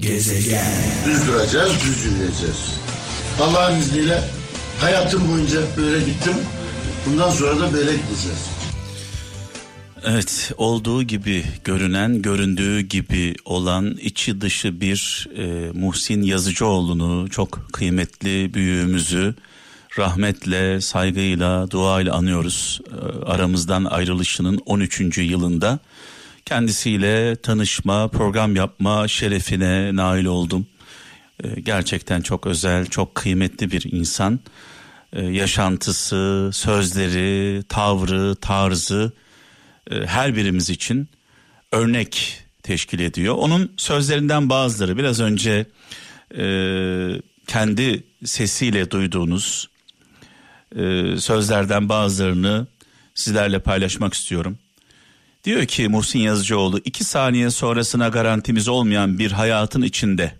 Gezegen. Düz duracağız, düz yürüyeceğiz. Allah'ın izniyle hayatım boyunca böyle gittim. Bundan sonra da böyle gideceğiz. Evet olduğu gibi görünen göründüğü gibi olan içi dışı bir e, Muhsin Yazıcıoğlu'nu çok kıymetli büyüğümüzü rahmetle saygıyla duayla anıyoruz. E, aramızdan ayrılışının 13. yılında kendisiyle tanışma program yapma şerefine nail oldum. E, gerçekten çok özel çok kıymetli bir insan. E, yaşantısı sözleri tavrı tarzı e, her birimiz için örnek teşkil ediyor. Onun sözlerinden bazıları biraz önce e, kendi sesiyle duyduğunuz e, sözlerden bazılarını sizlerle paylaşmak istiyorum. Diyor ki Muhsin Yazıcıoğlu iki saniye sonrasına garantimiz olmayan bir hayatın içinde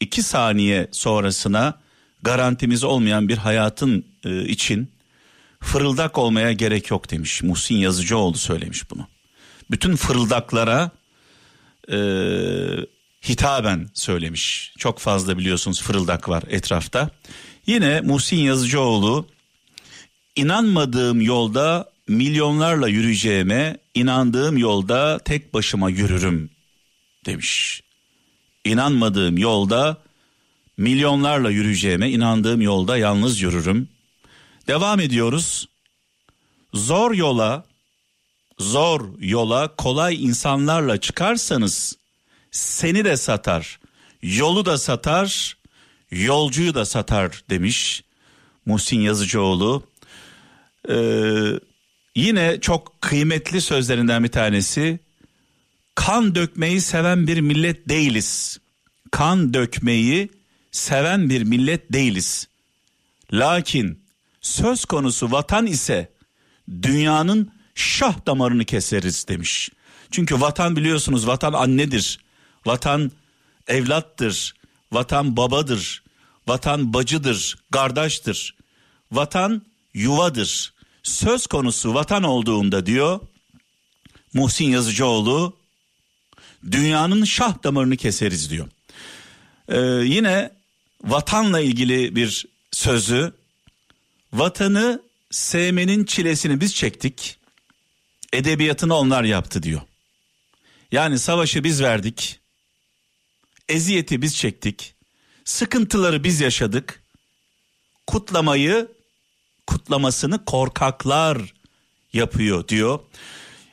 iki saniye sonrasına garantimiz olmayan bir hayatın e, için fırıldak olmaya gerek yok demiş. Muhsin Yazıcıoğlu söylemiş bunu. Bütün fırıldaklara e, hitaben söylemiş. Çok fazla biliyorsunuz fırıldak var etrafta. Yine Muhsin Yazıcıoğlu inanmadığım yolda milyonlarla yürüyeceğime inandığım yolda tek başıma yürürüm demiş. İnanmadığım yolda milyonlarla yürüyeceğime inandığım yolda yalnız yürürüm. Devam ediyoruz. Zor yola, zor yola kolay insanlarla çıkarsanız seni de satar, yolu da satar, yolcuyu da satar demiş Muhsin Yazıcıoğlu. Ee, yine çok kıymetli sözlerinden bir tanesi kan dökmeyi seven bir millet değiliz. Kan dökmeyi seven bir millet değiliz. Lakin söz konusu vatan ise dünyanın şah damarını keseriz demiş. Çünkü vatan biliyorsunuz vatan annedir. Vatan evlattır. Vatan babadır. Vatan bacıdır, kardeştir. Vatan yuvadır. Söz konusu vatan olduğunda diyor Muhsin Yazıcıoğlu dünyanın şah damarını keseriz diyor. Ee, yine vatanla ilgili bir sözü Vatanı sevmenin çilesini biz çektik. Edebiyatını onlar yaptı diyor. Yani savaşı biz verdik. Eziyeti biz çektik. Sıkıntıları biz yaşadık. Kutlamayı kutlamasını korkaklar yapıyor diyor.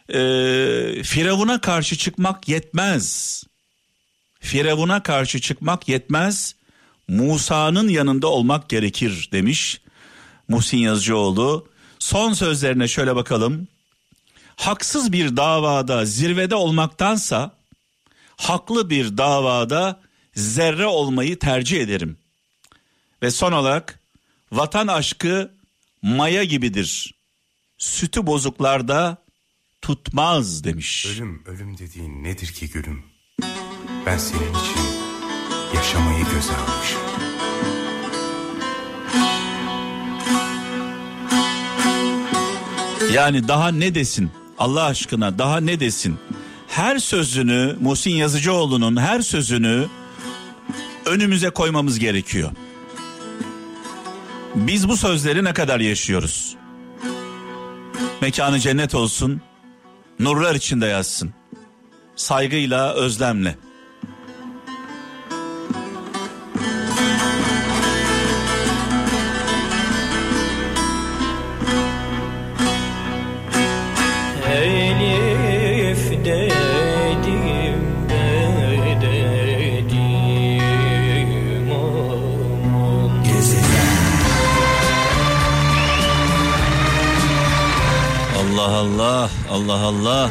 Ee, Firavun'a karşı çıkmak yetmez. Firavun'a karşı çıkmak yetmez. Musa'nın yanında olmak gerekir demiş. Muhsin Yazıcıoğlu. Son sözlerine şöyle bakalım. Haksız bir davada zirvede olmaktansa haklı bir davada zerre olmayı tercih ederim. Ve son olarak vatan aşkı maya gibidir. Sütü bozuklarda tutmaz demiş. Ölüm, ölüm dediğin nedir ki gülüm? Ben senin için yaşamayı göze almışım. Yani daha ne desin? Allah aşkına daha ne desin? Her sözünü Muhsin Yazıcıoğlu'nun her sözünü önümüze koymamız gerekiyor. Biz bu sözleri ne kadar yaşıyoruz? Mekanı cennet olsun, nurlar içinde yazsın. Saygıyla, özlemle. Allah Allah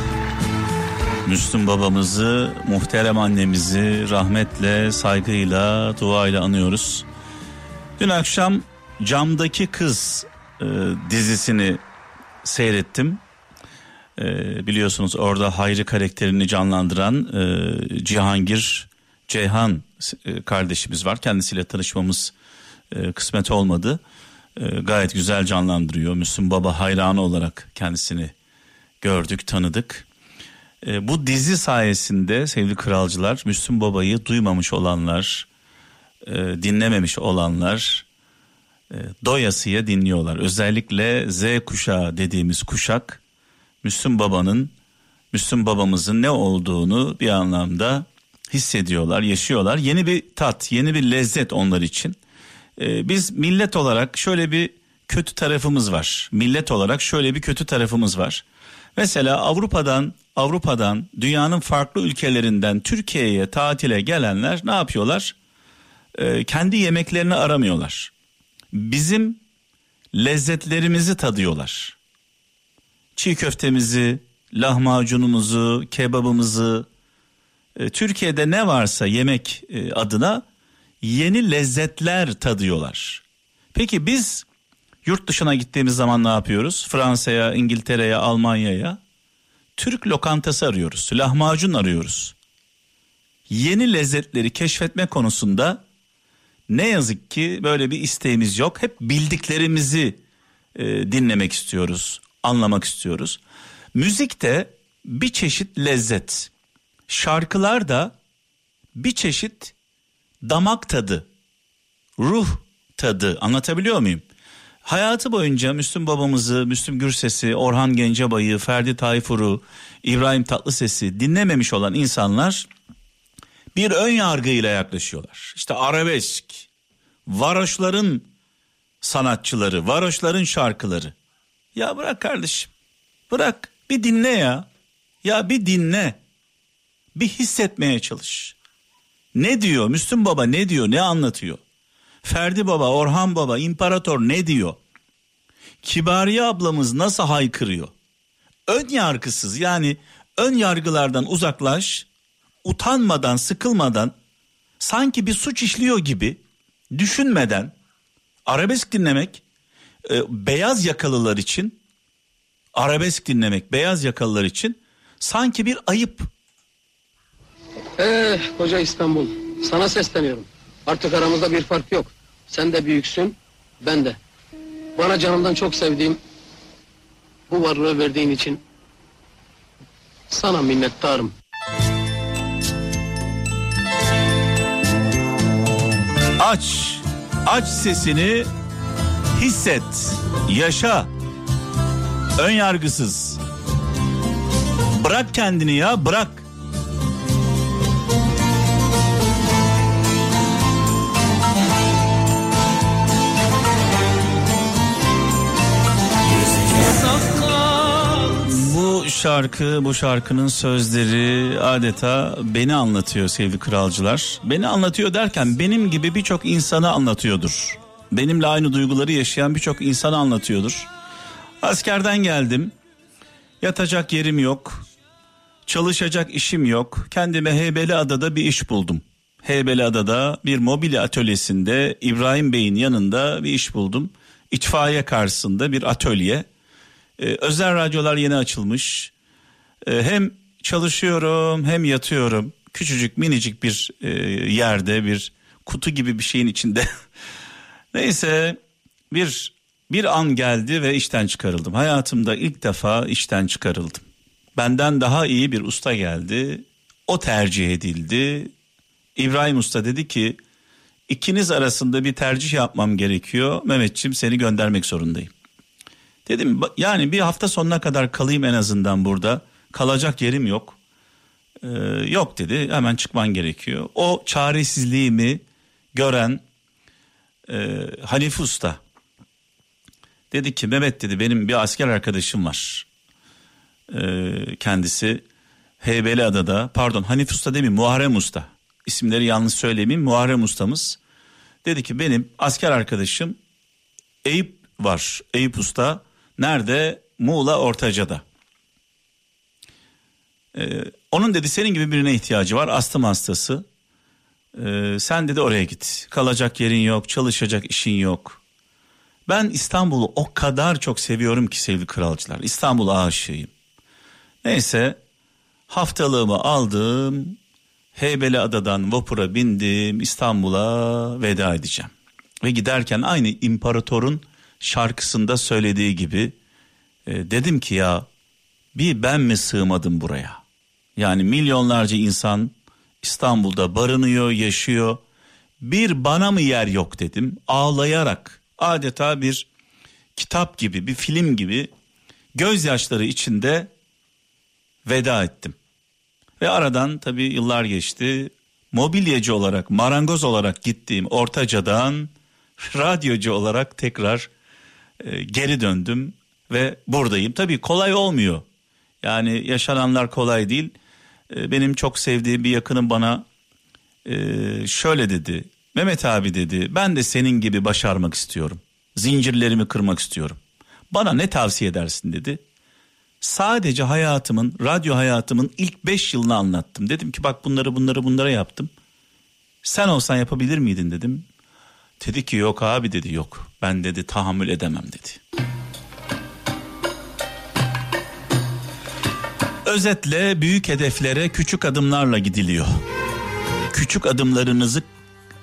Müslüm babamızı muhterem annemizi rahmetle saygıyla duayla anıyoruz. Dün akşam Camdaki Kız e, dizisini seyrettim. E, biliyorsunuz orada Hayri karakterini canlandıran e, Cihangir Ceyhan e, kardeşimiz var. Kendisiyle tanışmamız e, kısmet olmadı. E, gayet güzel canlandırıyor. Müslüm Baba hayranı olarak kendisini gördük, tanıdık. E, bu dizi sayesinde sevgili kralcılar Müslüm Baba'yı duymamış olanlar, e, dinlememiş olanlar e, doyasıya dinliyorlar. Özellikle Z kuşağı dediğimiz kuşak Müslüm Baba'nın, Müslüm Babamızın ne olduğunu bir anlamda hissediyorlar, yaşıyorlar. Yeni bir tat, yeni bir lezzet onlar için. E, biz millet olarak şöyle bir kötü tarafımız var. Millet olarak şöyle bir kötü tarafımız var. Mesela Avrupa'dan Avrupa'dan dünyanın farklı ülkelerinden Türkiye'ye tatile gelenler ne yapıyorlar? Ee, kendi yemeklerini aramıyorlar. Bizim lezzetlerimizi tadıyorlar. Çiğ köftemizi, lahmacunumuzu, kebabımızı, e, Türkiye'de ne varsa yemek e, adına yeni lezzetler tadıyorlar. Peki biz Yurt dışına gittiğimiz zaman ne yapıyoruz? Fransa'ya, İngiltere'ye, Almanya'ya Türk lokantası arıyoruz. Lahmacun arıyoruz. Yeni lezzetleri keşfetme konusunda ne yazık ki böyle bir isteğimiz yok. Hep bildiklerimizi e, dinlemek istiyoruz, anlamak istiyoruz. Müzik de bir çeşit lezzet. Şarkılar da bir çeşit damak tadı, ruh tadı. Anlatabiliyor muyum? Hayatı boyunca Müslüm babamızı, Müslüm Gürses'i, Orhan Gencebay'ı, Ferdi Tayfur'u, İbrahim Tatlıses'i dinlememiş olan insanlar bir ön yargıyla yaklaşıyorlar. İşte arabesk, varoşların sanatçıları, varoşların şarkıları. Ya bırak kardeşim, bırak bir dinle ya. Ya bir dinle, bir hissetmeye çalış. Ne diyor Müslüm Baba ne diyor, ne anlatıyor? Ferdi Baba, Orhan Baba, İmparator ne diyor? Kibariye ablamız nasıl haykırıyor? Ön yargısız yani ön yargılardan uzaklaş, utanmadan, sıkılmadan, sanki bir suç işliyor gibi düşünmeden arabesk dinlemek e, beyaz yakalılar için arabesk dinlemek beyaz yakalılar için sanki bir ayıp. Eh koca İstanbul sana sesleniyorum. Artık aramızda bir fark yok. Sen de büyüksün, ben de. Bana canımdan çok sevdiğim bu varlığı verdiğin için sana minnettarım. Aç, aç sesini, hisset, yaşa. Ön yargısız. Bırak kendini ya, bırak. Şarkı, bu şarkının sözleri adeta beni anlatıyor sevgili kralcılar. Beni anlatıyor derken benim gibi birçok insanı anlatıyordur. Benimle aynı duyguları yaşayan birçok insanı anlatıyordur. Askerden geldim. Yatacak yerim yok. Çalışacak işim yok. Kendime Heybeliada'da bir iş buldum. Heybeliada'da bir mobilya atölyesinde İbrahim Bey'in yanında bir iş buldum. İtfaiye karşısında bir atölye. Ee, özel radyolar yeni açılmış. Ee, hem çalışıyorum hem yatıyorum. Küçücük minicik bir e, yerde bir kutu gibi bir şeyin içinde. Neyse bir bir an geldi ve işten çıkarıldım. Hayatımda ilk defa işten çıkarıldım. Benden daha iyi bir usta geldi. O tercih edildi. İbrahim Usta dedi ki ikiniz arasında bir tercih yapmam gerekiyor. Mehmetçim seni göndermek zorundayım. Dedim yani bir hafta sonuna kadar kalayım en azından burada. Kalacak yerim yok. Ee, yok dedi hemen çıkman gerekiyor. O çaresizliğimi gören e, Hanif Usta dedi ki Mehmet dedi benim bir asker arkadaşım var. Ee, kendisi Heybeliada'da pardon Hanif Usta demeyeyim Muharrem Usta. İsimleri yanlış söylemeyeyim Muharrem Ustamız. Dedi ki benim asker arkadaşım Eyüp var. Eyüp Usta Nerede? Muğla Ortaca'da. Ee, onun dedi senin gibi birine ihtiyacı var astım hastası. Ee, sen dedi oraya git. Kalacak yerin yok, çalışacak işin yok. Ben İstanbul'u o kadar çok seviyorum ki sevgili kralcılar. İstanbul aşığıyım. Neyse haftalığımı aldım. Heybeliada'dan vapura bindim. İstanbul'a veda edeceğim. Ve giderken aynı imparatorun şarkısında söylediği gibi e, dedim ki ya bir ben mi sığmadım buraya? Yani milyonlarca insan İstanbul'da barınıyor, yaşıyor. Bir bana mı yer yok dedim. Ağlayarak adeta bir kitap gibi, bir film gibi gözyaşları içinde veda ettim. Ve aradan tabii yıllar geçti. Mobilyacı olarak, marangoz olarak gittiğim Ortaca'dan radyocu olarak tekrar e, geri döndüm ve buradayım. Tabii kolay olmuyor. Yani yaşananlar kolay değil. E, benim çok sevdiğim bir yakınım bana e, şöyle dedi. Mehmet abi dedi ben de senin gibi başarmak istiyorum. Zincirlerimi kırmak istiyorum. Bana ne tavsiye edersin dedi. Sadece hayatımın, radyo hayatımın ilk beş yılını anlattım. Dedim ki bak bunları bunları bunlara yaptım. Sen olsan yapabilir miydin dedim. Dedi ki yok abi dedi yok. Ben dedi tahammül edemem dedi. Özetle büyük hedeflere küçük adımlarla gidiliyor. Küçük adımlarınızı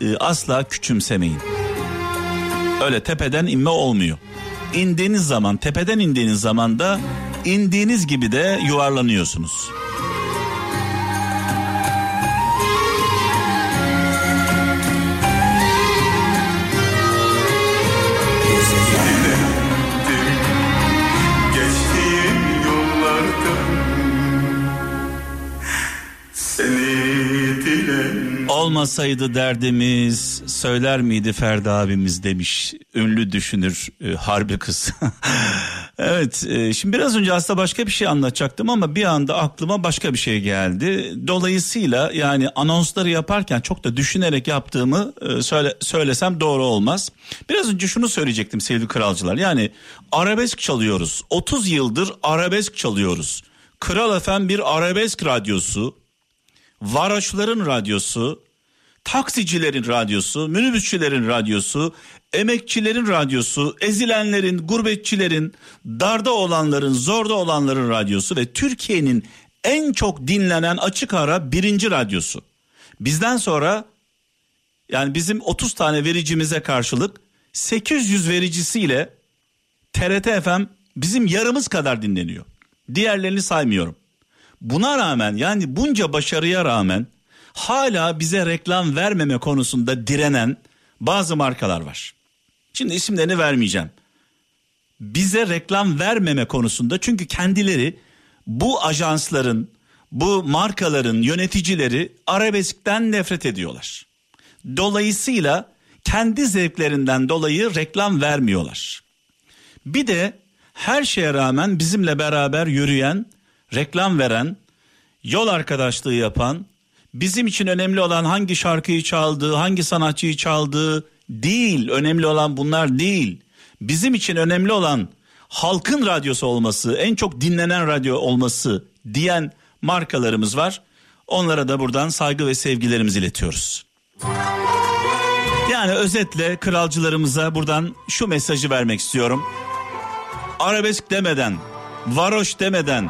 e, asla küçümsemeyin. Öyle tepeden inme olmuyor. İndiğiniz zaman, tepeden indiğiniz zaman da indiğiniz gibi de yuvarlanıyorsunuz. Olmasaydı derdimiz söyler miydi Ferdi abimiz demiş ünlü düşünür e, harbi kız. evet e, şimdi biraz önce aslında başka bir şey anlatacaktım ama bir anda aklıma başka bir şey geldi. Dolayısıyla yani anonsları yaparken çok da düşünerek yaptığımı e, söyle, söylesem doğru olmaz. Biraz önce şunu söyleyecektim sevgili kralcılar yani arabesk çalıyoruz 30 yıldır arabesk çalıyoruz. Kral FM bir arabesk radyosu varoşların radyosu, taksicilerin radyosu, minibüsçülerin radyosu, emekçilerin radyosu, ezilenlerin, gurbetçilerin, darda olanların, zorda olanların radyosu ve Türkiye'nin en çok dinlenen açık ara birinci radyosu. Bizden sonra yani bizim 30 tane vericimize karşılık 800 vericisiyle TRT FM bizim yarımız kadar dinleniyor. Diğerlerini saymıyorum. Buna rağmen yani bunca başarıya rağmen hala bize reklam vermeme konusunda direnen bazı markalar var. Şimdi isimlerini vermeyeceğim. Bize reklam vermeme konusunda çünkü kendileri bu ajansların, bu markaların yöneticileri arabeskten nefret ediyorlar. Dolayısıyla kendi zevklerinden dolayı reklam vermiyorlar. Bir de her şeye rağmen bizimle beraber yürüyen, reklam veren, yol arkadaşlığı yapan, bizim için önemli olan hangi şarkıyı çaldığı, hangi sanatçıyı çaldığı değil. Önemli olan bunlar değil. Bizim için önemli olan halkın radyosu olması, en çok dinlenen radyo olması diyen markalarımız var. Onlara da buradan saygı ve sevgilerimizi iletiyoruz. Yani özetle kralcılarımıza buradan şu mesajı vermek istiyorum. Arabesk demeden, varoş demeden,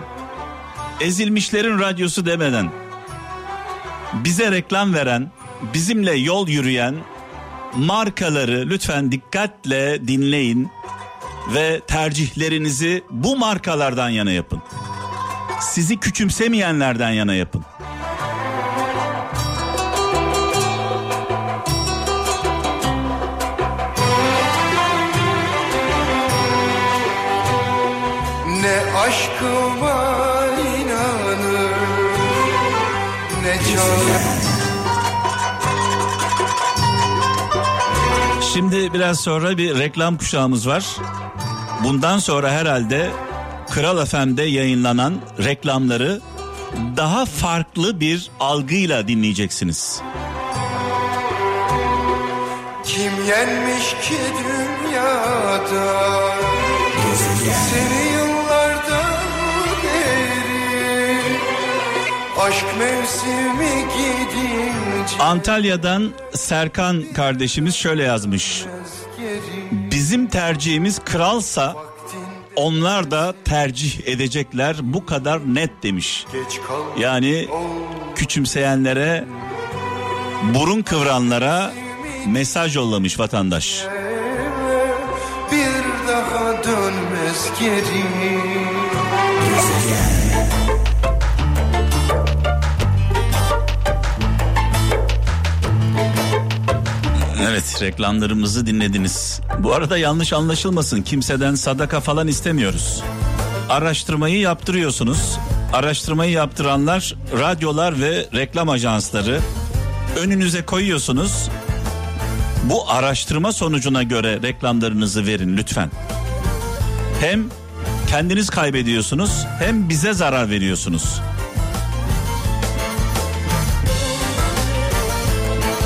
ezilmişlerin radyosu demeden bize reklam veren, bizimle yol yürüyen markaları lütfen dikkatle dinleyin ve tercihlerinizi bu markalardan yana yapın. Sizi küçümsemeyenlerden yana yapın. Ne aşkıma inanır Şimdi biraz sonra bir reklam kuşağımız var. Bundan sonra herhalde Kral FM'de yayınlanan reklamları daha farklı bir algıyla dinleyeceksiniz. Kim yenmiş ki dünyada Seni Antalya'dan Serkan kardeşimiz şöyle yazmış. Bizim tercihimiz kralsa onlar da tercih edecekler bu kadar net demiş. Yani küçümseyenlere burun kıvranlara mesaj yollamış vatandaş. Bir daha dönmez geri Evet reklamlarımızı dinlediniz. Bu arada yanlış anlaşılmasın kimseden sadaka falan istemiyoruz. Araştırmayı yaptırıyorsunuz. Araştırmayı yaptıranlar radyolar ve reklam ajansları önünüze koyuyorsunuz. Bu araştırma sonucuna göre reklamlarınızı verin lütfen. Hem kendiniz kaybediyorsunuz hem bize zarar veriyorsunuz.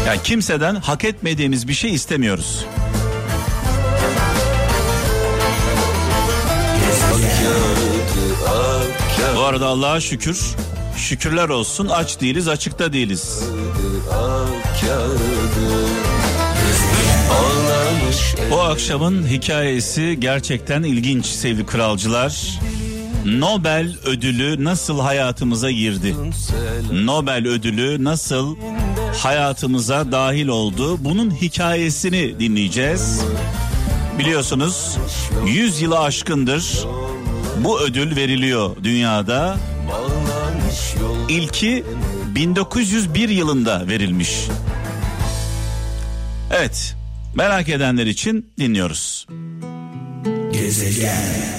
Yani kimseden hak etmediğimiz bir şey istemiyoruz. Bu arada Allah'a şükür, şükürler olsun aç değiliz açıkta değiliz. Bu akşamın hikayesi gerçekten ilginç sevgili kralcılar. Nobel ödülü nasıl hayatımıza girdi? Nobel ödülü nasıl hayatımıza dahil oldu? Bunun hikayesini dinleyeceğiz. Biliyorsunuz 100 yılı aşkındır bu ödül veriliyor dünyada. İlki 1901 yılında verilmiş. Evet, merak edenler için dinliyoruz. Gezegen